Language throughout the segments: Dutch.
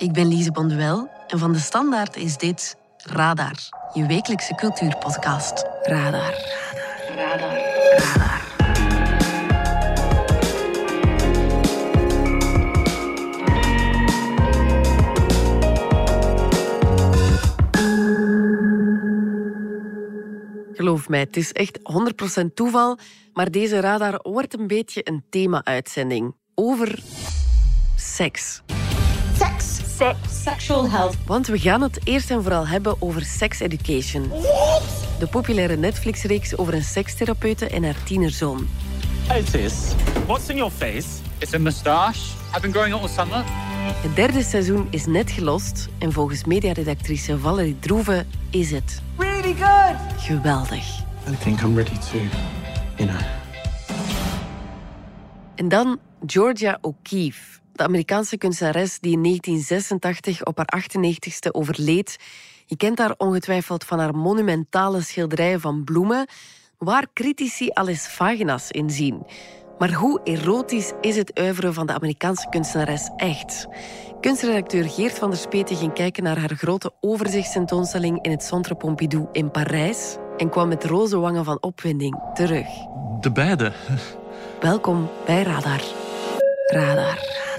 ik ben Lise Bonduel en van de Standaard is dit Radar, je wekelijkse cultuurpodcast. Radar. Radar. Radar. Radar. Geloof mij, het is echt 100% toeval, maar deze radar wordt een beetje een thema-uitzending over seks. Seks. Sex. Sexual health. Want we gaan het eerst en vooral hebben over sex education. De populaire Netflix-reeks over een sekstherapeute en haar tienerzoon. Otis, what's in your face? It's a moustache. I've been growing it all summer. Het derde seizoen is net gelost en volgens mediaredactrice Valerie Droeven is het Really good. geweldig. I think I'm ready to, you know. En dan Georgia O'Keeffe, de Amerikaanse kunstenares die in 1986 op haar 98ste overleed. Je kent haar ongetwijfeld van haar monumentale schilderijen van bloemen, waar critici al eens vagina's in zien. Maar hoe erotisch is het oeuvre van de Amerikaanse kunstenares echt? Kunstredacteur Geert van der Speten ging kijken naar haar grote overzichtstentoonstelling in het Centre Pompidou in Parijs en kwam met roze wangen van opwinding terug. De beide. Welkom bij Radar. Radar.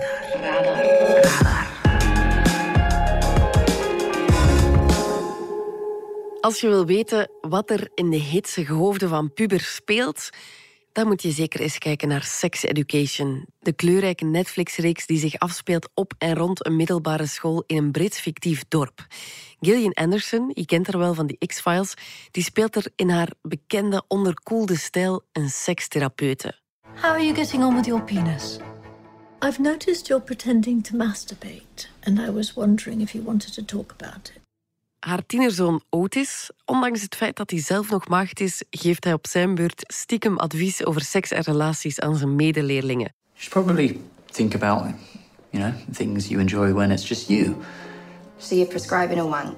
Als je wil weten wat er in de hitsige hoofden van pubers speelt, dan moet je zeker eens kijken naar Sex Education, de kleurrijke Netflix-reeks die zich afspeelt op en rond een middelbare school in een Brits fictief dorp. Gillian Anderson, je kent haar wel van die X-Files, die speelt er in haar bekende onderkoelde stijl een sekstherapeute. How are you getting on with your penis? I've noticed you're pretending to masturbate, and I was wondering if you wanted to talk about it. Haar tienerzoon Otis, ondanks het feit dat hij zelf nog maagd is, geeft hij op zijn beurt stiekem advies over seks en relaties aan zijn medeleerlingen. You should probably think about, you know, things you enjoy when it's just you. So you're prescribing a wank.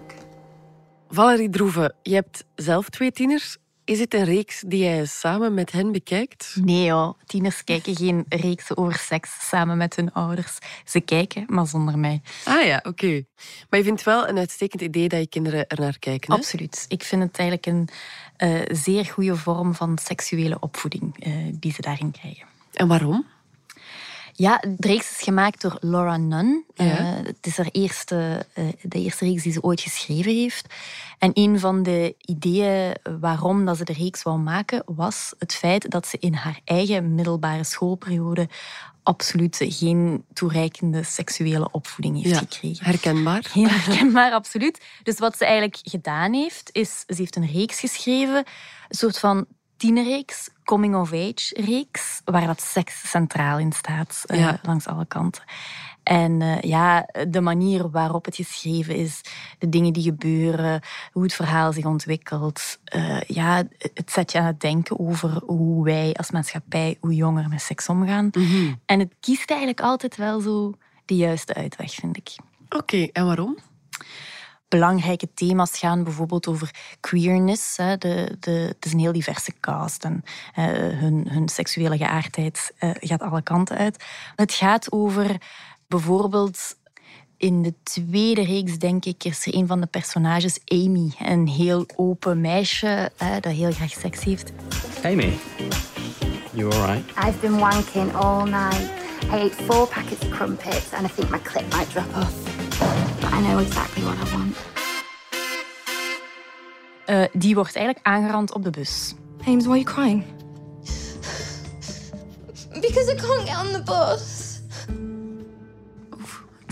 Valerie Droeven, je hebt zelf twee tieners. Is het een reeks die jij samen met hen bekijkt? Nee joh, tieners kijken geen reeksen over seks samen met hun ouders. Ze kijken, maar zonder mij. Ah ja, oké. Maar je vindt wel een uitstekend idee dat je kinderen er naar kijken. Hè? Absoluut. Ik vind het eigenlijk een eh, zeer goede vorm van seksuele opvoeding eh, die ze daarin krijgen. En waarom? Ja, de reeks is gemaakt door Laura Nunn. Ja. Eh, het is haar eerste, eh, de eerste reeks die ze ooit geschreven heeft. En een van de ideeën waarom dat ze de reeks wou maken, was het feit dat ze in haar eigen middelbare schoolperiode absoluut geen toereikende seksuele opvoeding heeft Ja, gekregen. herkenbaar. Heel herkenbaar, absoluut. Dus wat ze eigenlijk gedaan heeft, is ze heeft een reeks geschreven, een soort van tienerreeks, coming-of-age reeks, waar dat seks centraal in staat, eh, langs alle kanten. En eh, ja, de manier waarop het geschreven is, de dingen die gebeuren, hoe het verhaal zich ontwikkelt. eh, ja, het zet je aan het denken over hoe wij als maatschappij, hoe jonger met seks omgaan. Mhm. En het kiest eigenlijk altijd wel zo de juiste uitweg, vind ik Oké, en waarom? Belangrijke thema's gaan bijvoorbeeld over queerness. Hè. De, de, het is een heel diverse cast en eh, hun, hun seksuele geaardheid eh, gaat alle kanten uit. Het gaat over bijvoorbeeld in de tweede reeks, denk ik, is er een van de personages, Amy. Een heel open meisje hè, dat heel graag seks heeft. Amy, you alright? I've been wanking all night. I ate four packets of crumpets and I think my clip might drop off. But I know exactly what I want. Eh, die wordt eigenlijk aangerand op de bus. Ames, why are you crying? Because I can't get on the bus.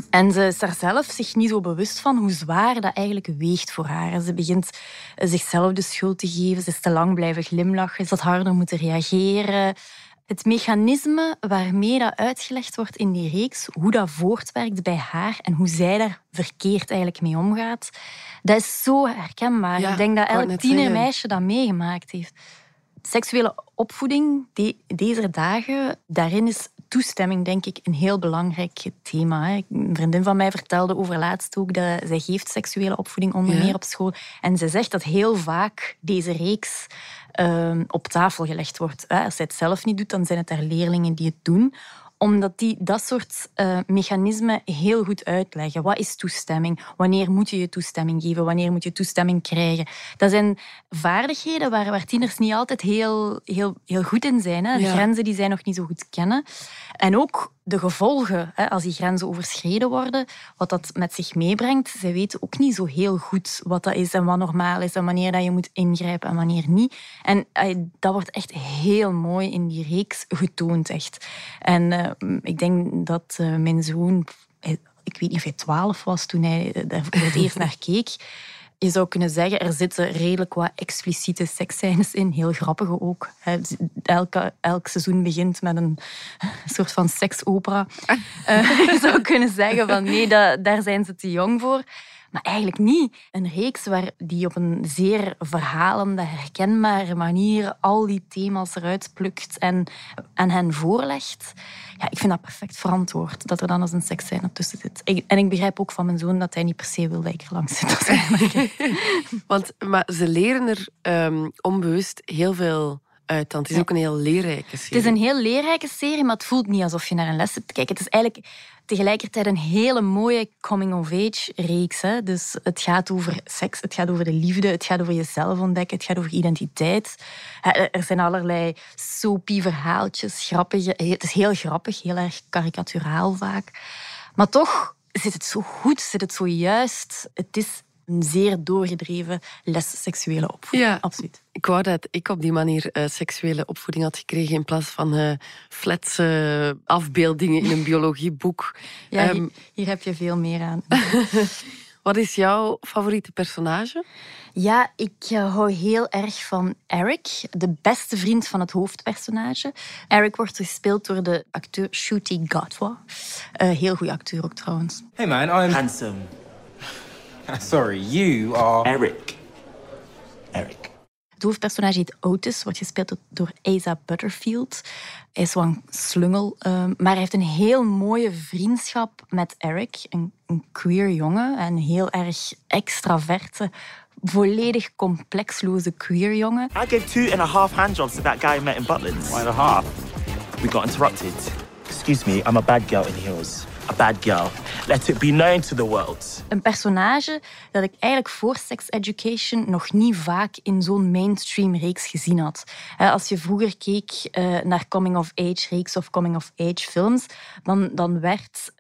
En ze is daar zelf zich niet zo bewust van hoe zwaar dat eigenlijk weegt voor haar. En Ze begint eh, zichzelf de schuld te geven. Ze is te lang blijven glimlachen. Ze had harder moeten reageren. Het mechanisme waarmee dat uitgelegd wordt in die reeks, hoe dat voortwerkt bij haar en hoe zij daar verkeerd eigenlijk mee omgaat, dat is zo herkenbaar. Ja, ik denk dat elk tienermeisje dat meegemaakt heeft. Seksuele opvoeding die, deze dagen, daarin is toestemming denk ik een heel belangrijk thema. hè. Een vriendin van mij vertelde over laatst ook dat zij geeft seksuele opvoeding onder Ja. meer op school. En ze zegt dat heel vaak deze reeks ehm, op tafel gelegd wordt. Als zij het zelf niet doet, dan zijn het haar leerlingen die het doen omdat die dat soort uh, mechanismen heel goed uitleggen. Wat is toestemming? Wanneer moet je je toestemming geven? Wanneer moet je toestemming krijgen? Dat zijn vaardigheden waar, waar tieners niet altijd heel, heel, heel goed in zijn. Hè? De grenzen die zij nog niet zo goed kennen. En ook de gevolgen, hè, als die grenzen overschreden worden, wat dat met zich meebrengt. Zij weten ook niet zo heel goed wat dat is en wat normaal is en wanneer dat je moet ingrijpen en wanneer niet. En eh, dat wordt echt heel mooi in die reeks getoond, echt. En uh, ik denk dat uh, mijn zoon, ik weet niet of hij twaalf was toen hij er voor het eerst naar keek, je zou kunnen zeggen, er zitten redelijk wat expliciete seksscènes in. Heel grappige ook. Elke, elk seizoen begint met een soort van seksopera. Uh, je zou kunnen zeggen van nee, dat, daar zijn ze te jong voor. Maar eigenlijk niet. Een reeks waar die op een zeer verhalende, herkenbare manier al die thema's eruit plukt en aan hen voorlegt. Ja, ik vind dat perfect verantwoord, dat er dan als een seksscène tussen zit. en ik begrijp ook van mijn zoon dat hij niet per se wil dat ik er langs zit. Want maar ze leren er um, onbewust heel veel het is ook een heel leerrijke serie. Het is een heel leerrijke serie, maar het voelt niet alsof je naar een les zit te kijken. Het is eigenlijk tegelijkertijd een hele mooie coming-of-age reeks. Hè? Dus het gaat over seks, het gaat over de liefde, het gaat over jezelf ontdekken, het gaat over identiteit. Er zijn allerlei soapy verhaaltjes, grappige. Het is heel grappig, heel erg karikaturaal vaak. Maar toch zit het zo goed, zit het zo juist. Het is een zeer doorgedreven les seksuele opvoeding. Ja, absoluut. Ik wou dat ik op die manier uh, seksuele opvoeding had gekregen in plaats van uh, fletse afbeeldingen in een biologieboek. Ja, um, hier, hier, heb je veel meer aan. Wat is jouw favoriete personage? Ja, ik uh, hou heel erg van Eric, de beste vriend van het hoofdpersonage. Eric wordt gespeeld door de acteur Shooty Godwa. heel goede acteur ook trouwens. Hey man, I'm... Handsome. Sorry, you are... Eric. Eric. Het hoofdpersonage heet Otis, wordt gespeeld door Asa Butterfield. Hij is wel een slungel, ehm, maar hij heeft een heel mooie vriendschap met Eric, een, een queer jongen, een heel erg extraverte, volledig complexloze queer jongen. I gave two and a half handjobs to that guy I met in Butland. One and a half. We got interrupted. Excuse me, I'm a bad girl in heels bad girl. Let it be known to the world. Een personage dat ik eigenlijk voor Sex Education nog niet vaak in zo'n mainstream reeks gezien had. Als je vroeger keek eh, naar coming-of-age reeks of coming-of-age films, dan, dan werd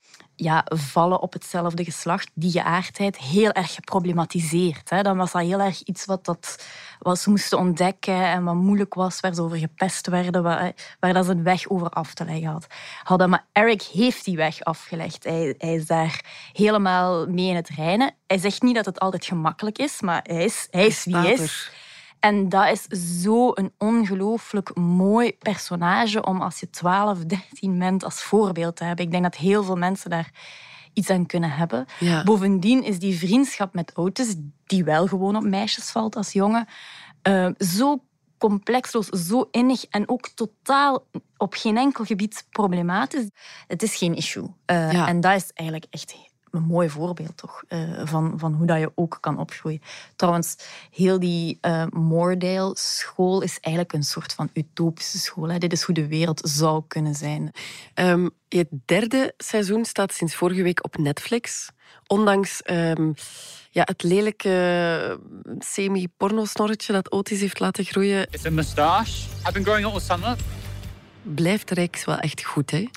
ja, vallen op hetzelfde geslacht, die geaardheid, heel erg geproblematiseerd. Hè. Dan was dat heel erg iets wat, dat, wat ze moesten ontdekken en wat moeilijk was, waar ze over gepest werden, waar, waar dat ze een weg over af te leggen had. hadden. Maar Eric heeft die weg afgelegd. Hij, is daar helemaal mee in het reinen. Hij zegt niet dat het altijd gemakkelijk is, maar hij is, hij is wie hij is. En dat is zo een ongelooflijk mooi personage om als je 12, 13 bent als voorbeeld te hebben. Ik denk dat heel veel mensen daar iets aan kunnen hebben. Bovendien is die vriendschap met Otis, die wel gewoon op meisjes valt als jongen, uh, zo complexloos, zo innig en ook totaal op geen enkel gebied problematisch. Het is geen issue. Uh, En dat is eigenlijk echt een mooi voorbeeld toch, uh, van, van hoe dat je ook kan opgroeien. Trouwens, heel die uh, Moordale school is eigenlijk een soort van utopische school. Hè. Dit is hoe de wereld zou kunnen zijn. Um, het derde seizoen staat sinds vorige week op Netflix. Ondanks um, ja, het lelijke semi-porno-snorretje dat Otis heeft laten groeien. It's a moustache. I've been growing it all summer blijft de reeks wel echt goed, hè?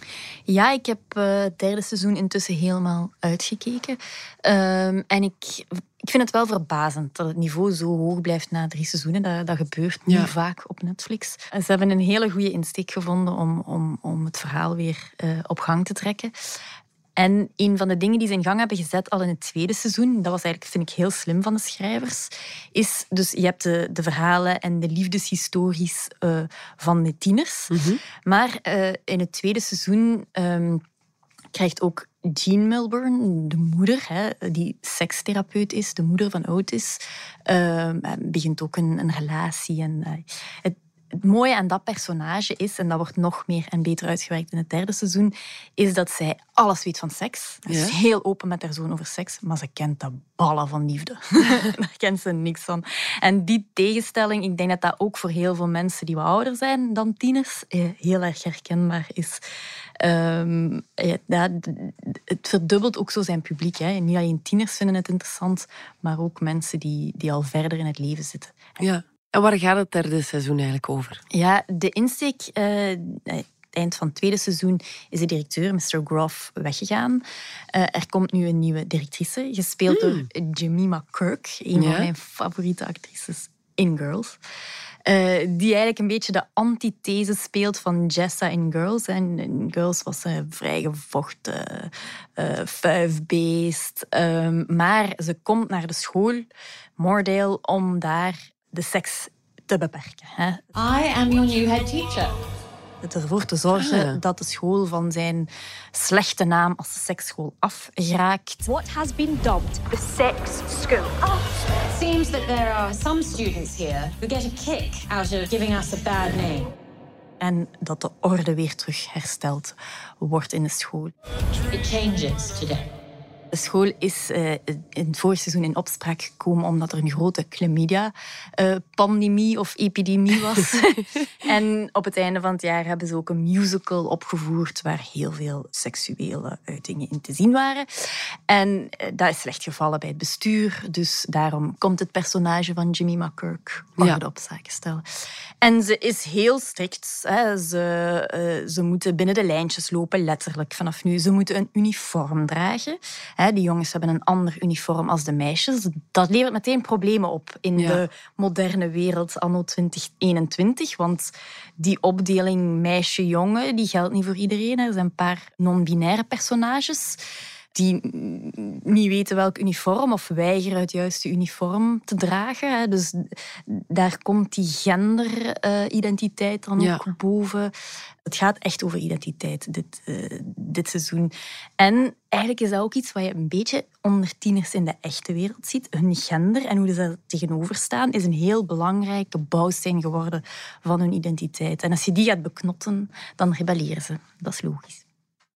Ja, ik heb uh, het derde seizoen intussen helemaal uitgekeken. Um, en ik, ik vind het wel verbazend dat het niveau zo hoog blijft na drie seizoenen. Dat, dat gebeurt niet vaak op Netflix. En ze hebben een hele goede insteek gevonden om, om, om het verhaal weer uh, op gang te trekken. En een van de dingen die ze in gang hebben gezet al in het tweede seizoen, dat was eigenlijk, vind ik, heel slim van de schrijvers, is dus je hebt de, de verhalen en de liefdeshistories uh, van de tieners. Mhm. Maar uh, in het tweede seizoen um, krijgt ook Jean Milburn, de moeder, hè, die sekstherapeut is, de moeder van Otis, uh, begint ook een, een relatie. En, het, het mooie aan dat personage is, en dat wordt nog meer en beter uitgewerkt in het derde seizoen, is dat zij alles weet van seks. Ze is heel open met haar zoon over seks, maar ze kent de ballen van liefde. Daar kent ze niks van. En die tegenstelling, ik denk dat dat ook voor heel veel mensen die wat ouder zijn dan tieners, eh, heel erg herkenbaar is. Ehm, ja, het verdubbelt ook zo zijn publiek. Hè. Niet alleen tieners vinden het interessant, maar ook mensen die, die al verder in het leven zitten. Ja. En waar gaat het derde seizoen eigenlijk over? Ja, de insteek... Uh, eind van het tweede seizoen is de directeur, Mr. Groff, weggegaan. Uh, er komt nu een nieuwe directrice, gespeeld door hmm. Jemima Kirk, een van mijn favoriete actrices in Girls. Uh, die eigenlijk een beetje de antithese speelt van Jessa in Girls. En in Girls was ze vrij gevochten, uh, vuifbeest. Um, maar ze komt naar de school, Moordale, om daar de seks te beperken. Hè. I am your new head teacher ervoor te zorgen ah. dat de school van zijn slechte naam als seksschool afgeraakt. What has been dubbed the sex school? Oh. Seems that there are some students here who get a kick out of giving us a bad name. En dat de orde weer terug hersteld wordt in de school. It changes today. De school is uh, in het vorige seizoen in opspraak gekomen omdat er een grote chlamydia-pandemie eh, of epidemie was. en op het einde van het jaar hebben ze ook een musical opgevoerd waar heel veel seksuele uitingen in te zien waren. En uh, dat is slecht gevallen bij het bestuur, dus daarom komt het personage van Jimmy McKirk onder de op zaken stellen. En ze is heel strikt. Hè. Ze, ze moeten binnen de lijntjes lopen, letterlijk vanaf nu. Ze moeten een uniform dragen. Die jongens hebben een ander uniform als de meisjes. Dat levert meteen problemen op in de moderne wereld anno 2021. Want die opdeling meisje-jongen die geldt niet voor iedereen. Er zijn een paar non-binaire personages die niet weten welk uniform of weigeren het juiste uniform te dragen. Dus daar komt die genderidentiteit dan ook boven. Het gaat echt over identiteit dit, uh, dit seizoen. En eigenlijk is dat ook iets wat je een beetje onder tieners in de echte wereld ziet. Hun gender en hoe ze daar tegenover staan is een heel belangrijke bouwsteen geworden van hun identiteit. En als je die gaat beknotten, dan rebelleren ze. Dat is logisch.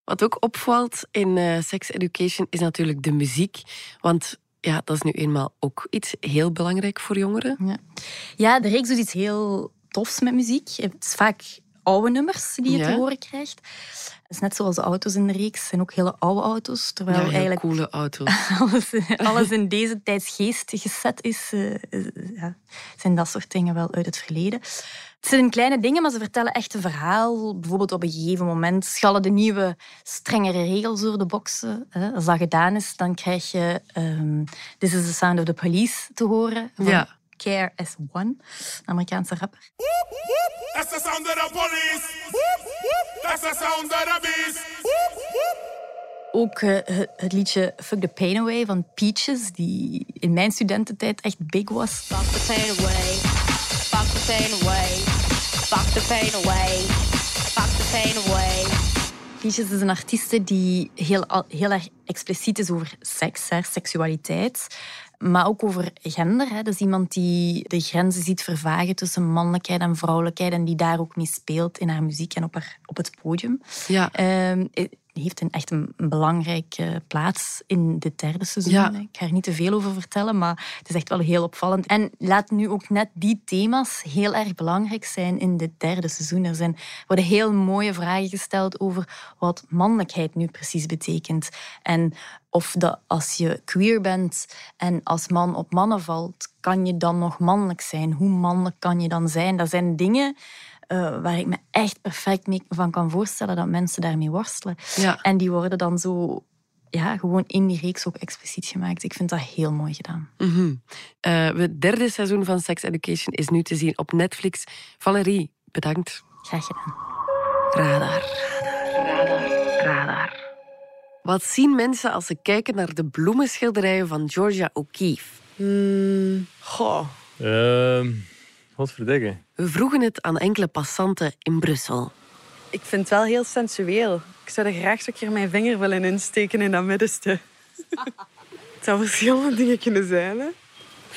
Wat ook opvalt in uh, Sex Education is natuurlijk de muziek. Want ja, dat is nu eenmaal ook iets heel belangrijk voor jongeren. Ja, ja de reeks doet iets heel tofs met muziek. Het is vaak oude nummers die je te horen krijgt. Het is net zoals de auto's in de reeks, zijn ook hele oude auto's. Terwijl ja, eigenlijk coole auto's. Alles, alles in deze tijdsgeest gezet is, uh, ja, zijn dat soort dingen wel uit het verleden. Het zijn kleine dingen, maar ze vertellen echt een verhaal. Bijvoorbeeld op een gegeven moment schallen de nieuwe, strengere regels door de boksen. Als dat gedaan is, dan krijg je um, This is the Sound of the Police te horen. Van ja. Care as One, een Amerikaanse rapper. That's the sound of the police. That's the sound of the beast. Ook uh, het liedje Fuck the Pain Away van Peaches, die in mijn studententijd echt big was. Fuck the pain away. Fuck the pain away. Fuck the pain away. Fuck the pain away. Peaches is een artieste die heel, heel erg expliciet is over seks, hè, seksualiteit. Maar ook over gender. Hè. Dus iemand die de grenzen ziet vervagen tussen mannelijkheid en vrouwelijkheid. En die daar ook mee speelt in haar muziek en op, haar, op het podium. Ja. Ehm, heeft een, echt een, belangrijke plaats in dit derde seizoen. Ik ga er niet te veel over vertellen, maar het is echt wel heel opvallend. En laat nu ook net die thema's heel erg belangrijk zijn in dit derde seizoen. Er zijn, worden heel mooie vragen gesteld over wat mannelijkheid nu precies betekent. En of dat als je queer bent en als man op mannen valt, kan je dan nog mannelijk zijn? Hoe mannelijk kan je dan zijn? Dat zijn dingen uh, waar ik me echt perfect mee van kan voorstellen dat mensen daarmee worstelen. Ja. En die worden dan zo ja, gewoon in die reeks ook expliciet gemaakt. Ik vind dat heel mooi gedaan. Mm -hmm. uh, het derde seizoen van Sex Education is nu te zien op Netflix. Valerie, bedankt. Graag gedaan. Radar, radar, radar, radar. Wat zien mensen als ze kijken naar de bloemenschilderijen van Georgia O'Keeffe? Hmm, goh. Uh, wat verdikken. We vroegen het aan enkele passanten in Brussel. Ik vind het wel heel sensueel. Ik zou er graag een keer mijn vinger willen insteken in dat middenste. het zou verschillende dingen kunnen zijn. Hè?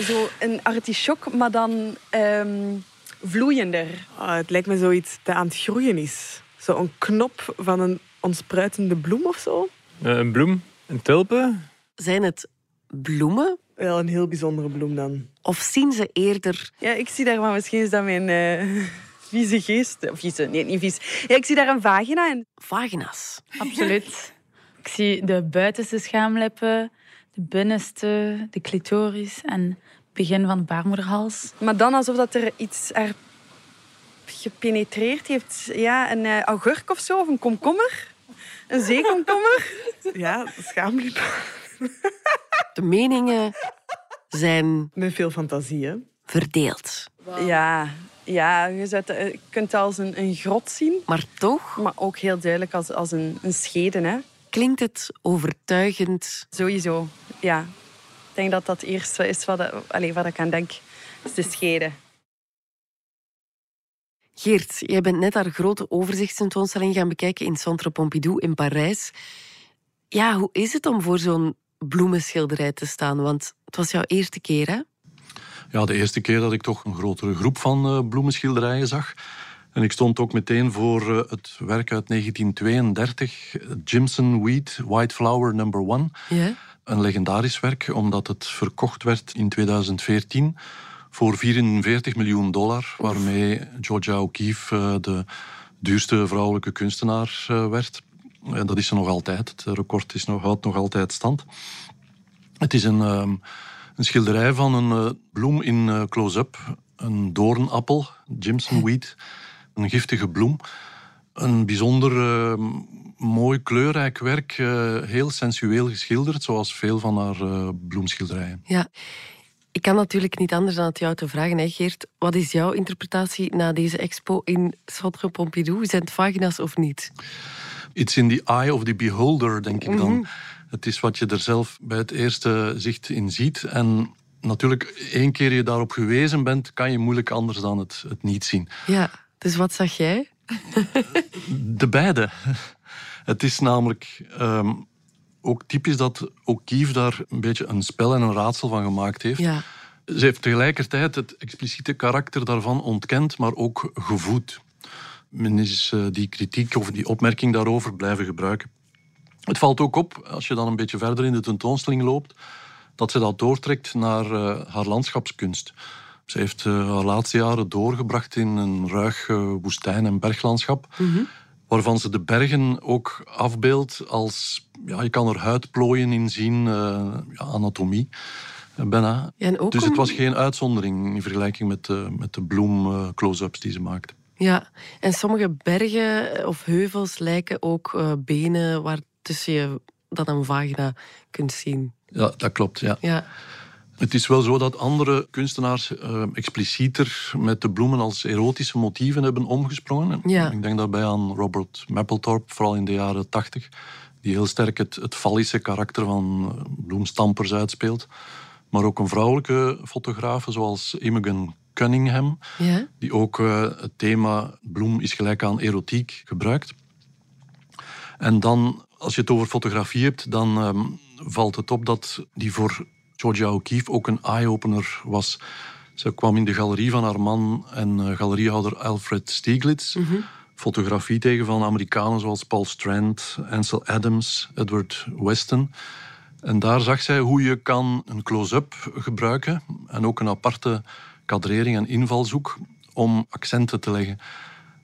Zo een artichok, maar dan um, vloeiender. Oh, het lijkt me zoiets dat aan het groeien is. Zo'n knop van een ontspruitende bloem of zo. Uh, een bloem? Een tulpen? Zijn het bloemen wel een heel bijzondere bloem dan. Of zien ze eerder... Ja, ik zie daar, maar misschien is dat mijn, uh, vieze geest. Vieze, nee, niet vies. Ja, ik zie daar een vagina in. Vagina's. Absoluut. Ik zie de buitenste schaamlippen, de binnenste, de clitoris en het begin van de baarmoederhals. Maar dan alsof dat er iets er gepenetreerd heeft. Ja, een uh, augurk of zo, of een komkommer. Een zeekomkommer. ja, schaamlippen. De meningen zijn... Met veel fantasie, hè? Verdeeld. Ja, ja je, zet, je kunt het als een, een grot zien. Maar toch? Maar ook heel duidelijk als, als een, een schede, hè. Klinkt het overtuigend? Sowieso, ja. Ik denk dat dat eerst is wat, allez, wat ik aan denk. is de schede. Geert, jij bent net haar grote overzichtstentoonstelling gaan bekijken in Centre Pompidou in Parijs. Ja, hoe is het om voor zo'n bloemenschilderij te staan? Want het was jouw eerste keer, hè? Ja, de eerste keer dat ik toch een grotere groep van uh, bloemenschilderijen zag. En ik stond ook meteen voor uh, het werk uit 1932, Jimson Weed, White Flower Number One. Ja. Een legendarisch werk, omdat het verkocht werd in 2014 voor 44 miljoen dollar, waarmee Georgia O'Keeffe uh, de duurste vrouwelijke kunstenaar werd. En dat is ze nog altijd. Het record is nog, houdt nog altijd stand. Het is een, um, een schilderij van een uh, bloem in uh, close-up. Een doornappel, Jimson weed. Een giftige bloem. Een bijzonder uh, mooi kleurrijk werk. heel sensueel geschilderd, zoals veel van haar bloemschilderijen. Ja. Ik kan natuurlijk niet anders dan het jou te vragen, hè, Geert. Wat is jouw interpretatie na deze expo in Centre Pompidou? Zijn het vagina's of niet? It's in the eye of the beholder, denk ik dan. Mhm. Het is wat je er zelf bij het eerste zicht in ziet. En natuurlijk, één keer je daarop gewezen bent, kan je moeilijk anders dan het, het niet zien. Ja, dus wat zag jij? De beide. Het is namelijk ehm, ook typisch dat O'Keeffe daar een beetje een spel en een raadsel van gemaakt heeft. Ja. Ze heeft tegelijkertijd het expliciete karakter daarvan ontkend, maar ook gevoed. Men is uh, die kritiek of die opmerking daarover blijven gebruiken. Het valt ook op, als je dan een beetje verder in de tentoonstelling loopt, dat ze dat doortrekt naar uh, haar landschapskunst. Ze heeft uh, haar laatste jaren doorgebracht in een ruig woestijn- en berglandschap, Mhm. waarvan ze de bergen ook afbeeldt als, ja, je kan er huidplooien in zien, ja, anatomie. Bijna. Ja, dus het was geen uitzondering in vergelijking met de, met de bloem close-ups die ze maakte. Ja, en sommige bergen of heuvels lijken ook uh, benen waartussen je dan een vagina kunt zien. Ja, dat klopt. Ja. Ja. Het is wel zo dat andere kunstenaars uh, explicieter met de bloemen als erotische motieven hebben omgesprongen. Ja. Ik denk daarbij aan Robert Mapplethorpe, vooral in de jaren tachtig, die heel sterk het, het fallische karakter van bloemstampers uitspeelt. Maar ook een vrouwelijke fotograaf zoals Imogen Cunningham, Ja. die ook uh, het thema bloem is gelijk aan erotiek gebruikt. En dan, als je het over fotografie hebt, dan um, valt het op dat die voor Georgia O'Keeffe ook een eye-opener was. Ze kwam in de galerie van haar man en uh, galeriehouder Alfred Stieglitz. Mhm. Fotografie tegen van Amerikanen zoals Paul Strand, Ansel Adams, Edward Weston. En daar zag zij hoe je kan een close-up gebruiken en ook een aparte kadrering en invalshoek om accenten te leggen.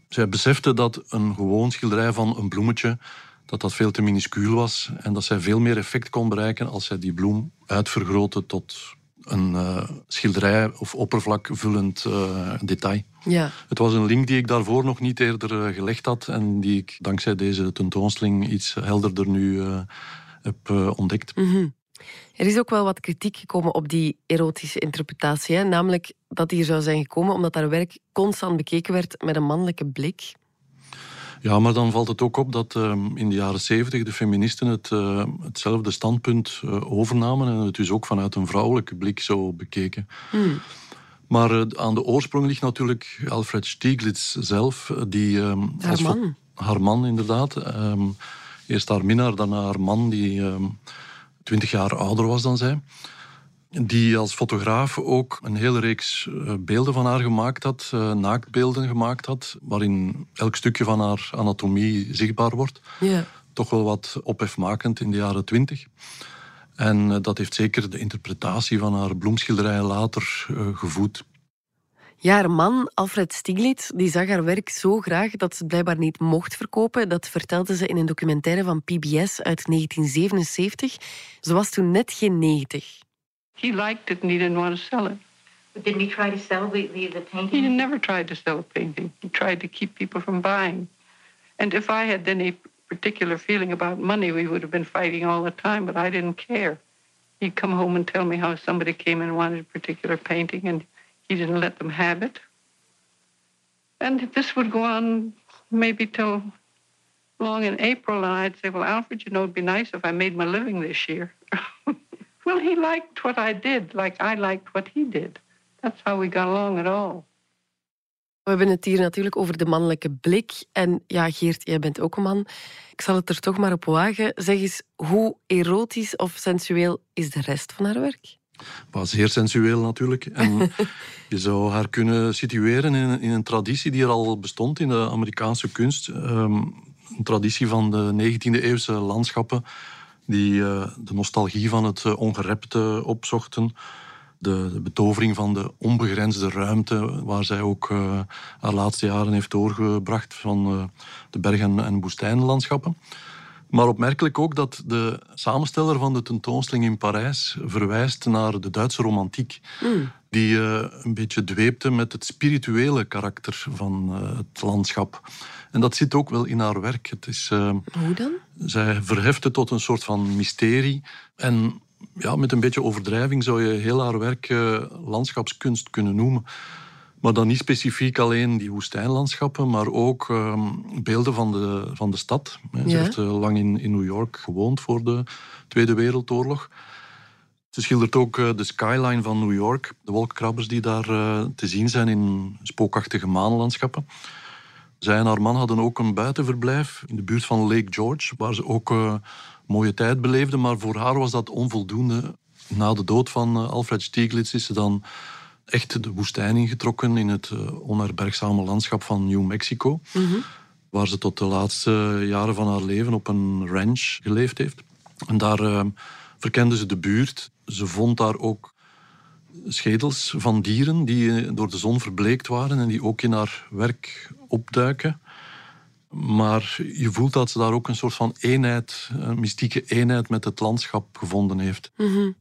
Zij besefte dat een gewoon schilderij van een bloemetje dat dat veel te minuscuul was en dat zij veel meer effect kon bereiken als zij die bloem uitvergrootte tot een uh, schilderij of oppervlakvullend uh, detail. Ja. Het was een link die ik daarvoor nog niet eerder uh, gelegd had en die ik dankzij deze tentoonstelling iets helderder nu heb ontdekt. Mm -hmm. Er is ook wel wat kritiek gekomen op die erotische interpretatie. Hè? Namelijk dat die er zou zijn gekomen omdat haar werk constant bekeken werd met een mannelijke blik. Ja, maar dan valt het ook op dat uh, in de jaren zeventig de feministen het, uh, hetzelfde standpunt uh, overnamen en het dus ook vanuit een vrouwelijke blik zo bekeken. Hmm. Maar aan de oorsprong ligt natuurlijk Alfred Stieglitz zelf, die... Um, haar man. Haar man, inderdaad. Um, eerst haar minnaar, dan haar man, die twintig jaar ouder was dan zij. Die als fotograaf ook een hele reeks uh, beelden van haar gemaakt had, uh, naaktbeelden gemaakt had, waarin elk stukje van haar anatomie zichtbaar wordt. Ja. Toch wel wat ophefmakend in de jaren twintig. En uh, dat heeft zeker de interpretatie van haar bloemschilderijen later gevoed. Ja, haar man, Alfred Stieglitz, die zag haar werk zo graag dat ze het blijkbaar niet mocht verkopen. Dat vertelde ze in een documentaire van PBS uit 1977. Ze was toen net geen 90. He liked it and he didn't want to sell it. But didn't he try to sell the, the, the painting? He never tried to sell a painting. He tried to keep people from buying. And if I had any particular feeling about money, we would have been fighting all the time, but I didn't care. He'd come home and tell me how somebody came and wanted a particular painting, and he didn't let them have it. And this would go on maybe till long in April, and I'd say, Well, Alfred, you know, it'd be nice if I made my living this year. well, he liked what I did, like I liked what he did. That's how we got along at all. We hebben het hier natuurlijk over de mannelijke blik. En ja, Geert, jij bent ook een man. Ik zal het er toch maar op wagen. Zeg eens, hoe erotisch of sensueel is de rest van haar werk? Was zeer sensueel natuurlijk. En je zou haar kunnen situeren in, in, een traditie die er al bestond in de Amerikaanse kunst. Um, een traditie van de 19e-eeuwse landschappen die uh, de nostalgie van het uh, ongerepte opzochten de, de, betovering van de onbegrensde ruimte, waar zij ook uh, haar laatste jaren heeft doorgebracht van de berg- en, en woestijnlandschappen. Maar opmerkelijk ook dat de samensteller van de tentoonstelling in Parijs verwijst naar de Duitse romantiek. Mm. Die uh, een beetje dweepte met het spirituele karakter van het landschap. En dat zit ook wel in haar werk. Het is, Hoe dan? Zij verheft het tot een soort van mysterie. En ja, met een beetje overdrijving zou je heel haar werk landschapskunst kunnen noemen. Maar dan niet specifiek alleen die woestijnlandschappen, maar ook uh, beelden van de, van de stad. Ze ja. heeft uh, lang in, in New York gewoond voor de Tweede Wereldoorlog. Ze schildert ook uh, de skyline van New York, de wolkkrabbers die daar te zien zijn in spookachtige maanlandschappen. Zij en haar man hadden ook een buitenverblijf in de buurt van Lake George, waar ze ook mooie tijd beleefde, maar voor haar was dat onvoldoende. Na de dood van eh, Alfred Stieglitz is ze dan echt de woestijn ingetrokken in het eh, onherbergzame landschap van New Mexico, mm -hmm. waar ze tot de laatste jaren van haar leven op een ranch geleefd heeft. En daar uh, verkende ze de buurt. Ze vond daar ook schedels van dieren die door de zon verbleekt waren en die ook in haar werk opduiken. Maar je voelt dat ze daar ook een soort van eenheid, een mystieke eenheid met het landschap gevonden heeft. Mm -hmm.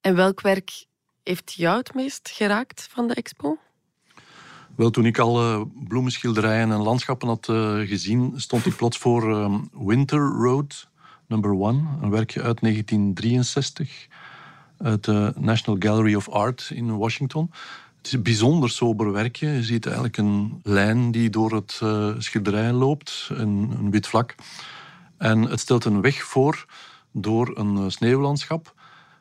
En welk werk heeft jou het meest geraakt van de expo? Wel, toen ik alle bloemenschilderijen en landschappen had uh, gezien, stond ik plots voor uh, Winter Road Number One, een werkje uit 1963 uit de National Gallery of Art in Washington. Het is een bijzonder sober werkje. Je ziet eigenlijk een lijn die door het uh, schilderij loopt, een, een, wit vlak. En het stelt een weg voor door een sneeuwlandschap.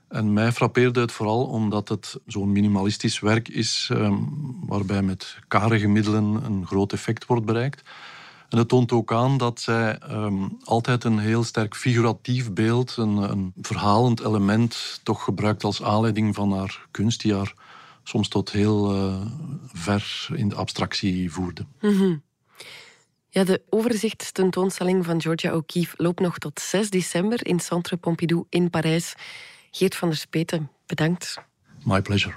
En mij frappeerde het vooral omdat het zo'n minimalistisch werk is, um, waarbij met karige middelen een groot effect wordt bereikt. En het toont ook aan dat zij um, altijd een heel sterk figuratief beeld, een, een verhalend element, toch gebruikt als aanleiding van haar kunst, die haar soms tot heel uh, ver in de abstractie voerde. Mm -hmm. Ja, de overzichtstentoonstelling van Georgia O'Keeffe loopt nog tot 6 december in Centre Pompidou in Parijs. Geert van der Speten, bedankt. My pleasure.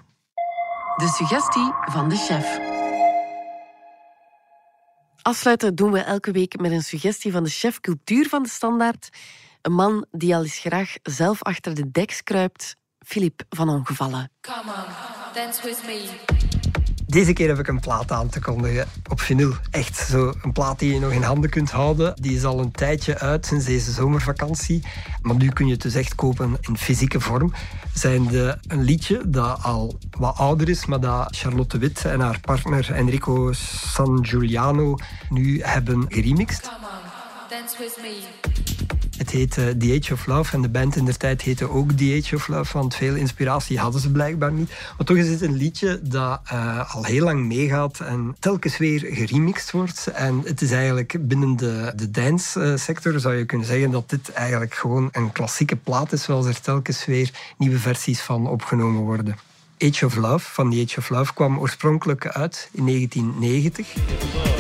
De suggestie van de chef. Afsluiten doen we elke week met een suggestie van de chef cultuur van de Standaard. Een man die al eens graag zelf achter de deks kruipt, Filip van Ongevallen. Come on. Dance with me. Deze keer heb ik een plaat aan te kondigen op vinyl. Echt zo een plaat die je nog in handen kunt houden. Die is al een tijdje uit sinds deze zomervakantie. Maar nu kun je het dus echt kopen in fysieke vorm. Zijn de, een liedje dat al wat ouder is, maar dat Charlotte Witt en haar partner Enrico San Giuliano nu hebben geremixed. Het heet uh, The Age of Love en de band in der tijd heette ook The Age of Love, want veel inspiratie hadden ze blijkbaar niet. Maar toch is het een liedje dat uh, al heel lang meegaat en telkens weer geremixed wordt. En het is eigenlijk binnen de, de dance-sector zou je kunnen zeggen dat dit eigenlijk gewoon een klassieke plaat is, zoals er telkens weer nieuwe versies van opgenomen worden. Age of Love van The Age of Love kwam oorspronkelijk uit in 1990.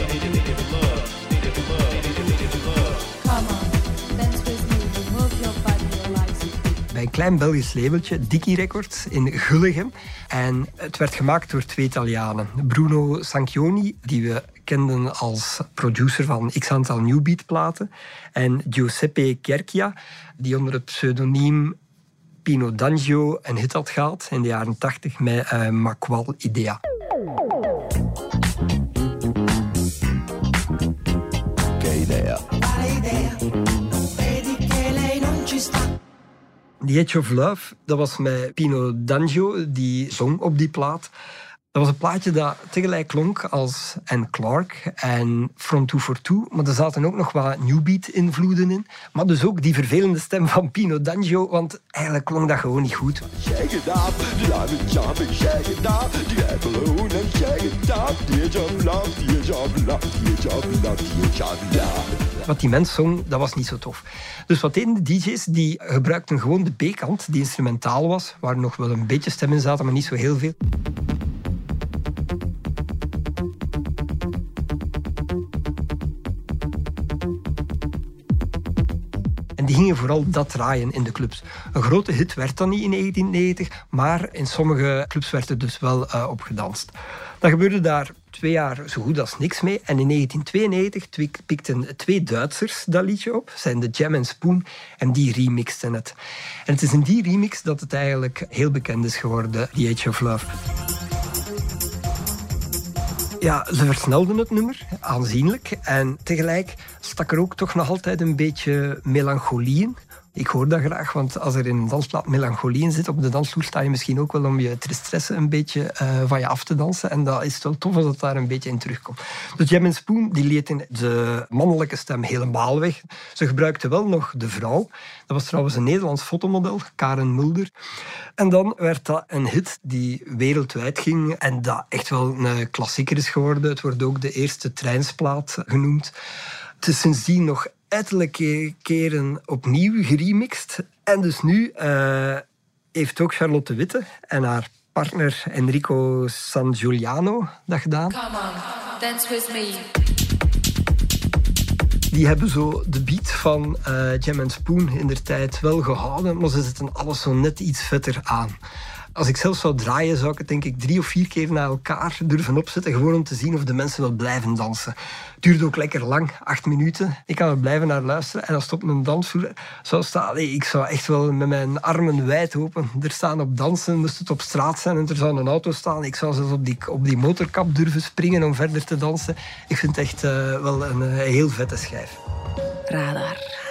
Bij een klein Belgisch labeltje, Dicky Records, in Gulligem. En het werd gemaakt door twee Italianen. Bruno Sanchioni, die we kenden als producer van x aantal New Beat platen. En Giuseppe Kerchia, die onder het pseudoniem Pino D'Angio een hit had gehad in de jaren 80 met uh, Makwal Idea. The Edge of Love, dat was met Pino D'Angio, die zong op die plaat. Dat was een plaatje dat tegelijk klonk als Anne Clark en From 242, maar er zaten ook nog wat New Beat-invloeden in. Maar dus ook die vervelende stem van Pino D'Angio, want eigenlijk klonk dat gewoon niet goed. Wat die mens zong, dat was niet zo tof. Dus wat deden de DJ's? Die gebruikten gewoon de B-kant, die instrumentaal was, waar nog wel een beetje stem in zaten, maar niet zo heel veel. Die gingen vooral dat draaien in de clubs. Een grote hit werd dat niet in 1990, maar in sommige clubs werd het dus wel uh, opgedanst. Dat gebeurde daar twee jaar zo goed als niks mee. En in 1992 pikten twee Duitsers dat liedje op. zijn de Jam Spoon. En die remixten het. En het is in die remix dat het eigenlijk heel bekend is geworden, The Age of Love. Ja, ze versnelden het nummer aanzienlijk. En tegelijk stak er ook toch nog altijd een beetje melancholie in. Ik hoor dat graag, want als er in een dansplaat melancholie in zit op de dansvloer, sta je misschien ook wel om je tristesse een beetje uh, van je af te dansen. En dat is wel tof als het daar een beetje in terugkomt. Dus Jam Spoon die liet in de mannelijke stem helemaal weg. Ze gebruikte wel nog de vrouw. Dat was trouwens een Nederlands fotomodel, Karen Mulder. En dan werd dat een hit die wereldwijd ging en dat echt wel een klassieker is geworden. Het wordt ook de eerste treinsplaat genoemd. Het is sindsdien nog ettelijke keren opnieuw geremixed. En dus nu uh, heeft ook Charlotte Witte en haar partner Enrico San Giuliano dat gedaan. Come on, dance with me. Die hebben zo de beat van uh, Jam Spoon in der tijd wel gehouden, maar ze zetten alles zo net iets vetter aan. Als ik zelf zou draaien, zou ik het denk ik drie of vier keer na elkaar durven opzetten. Gewoon om te zien of de mensen wel blijven dansen. Het duurde ook lekker lang, acht minuten. Ik kan er blijven naar luisteren. En als het op mijn dansvloer zou staan, ik zou echt wel met mijn armen wijd open er staan op dansen. Moest het op straat zijn en er zou een auto staan. Ik zou zelfs op die, op die motorkap durven springen om verder te dansen. Ik vind het echt uh, wel een heel vette schijf. Radar.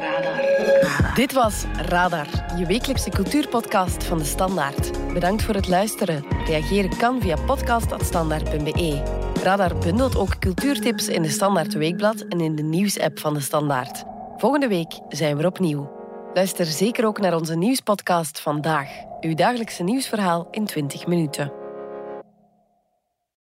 Radar. Dit was Radar, je wekelijkse cultuurpodcast van de Standaard. Bedankt voor het luisteren. Reageren kan via podcast.standaard.be. Radar bundelt ook cultuurtips in de Standaard Weekblad en in de nieuwsapp van de Standaard. Volgende week zijn we opnieuw. Luister zeker ook naar onze nieuwspodcast vandaag. Uw dagelijkse nieuwsverhaal in 20 minuten.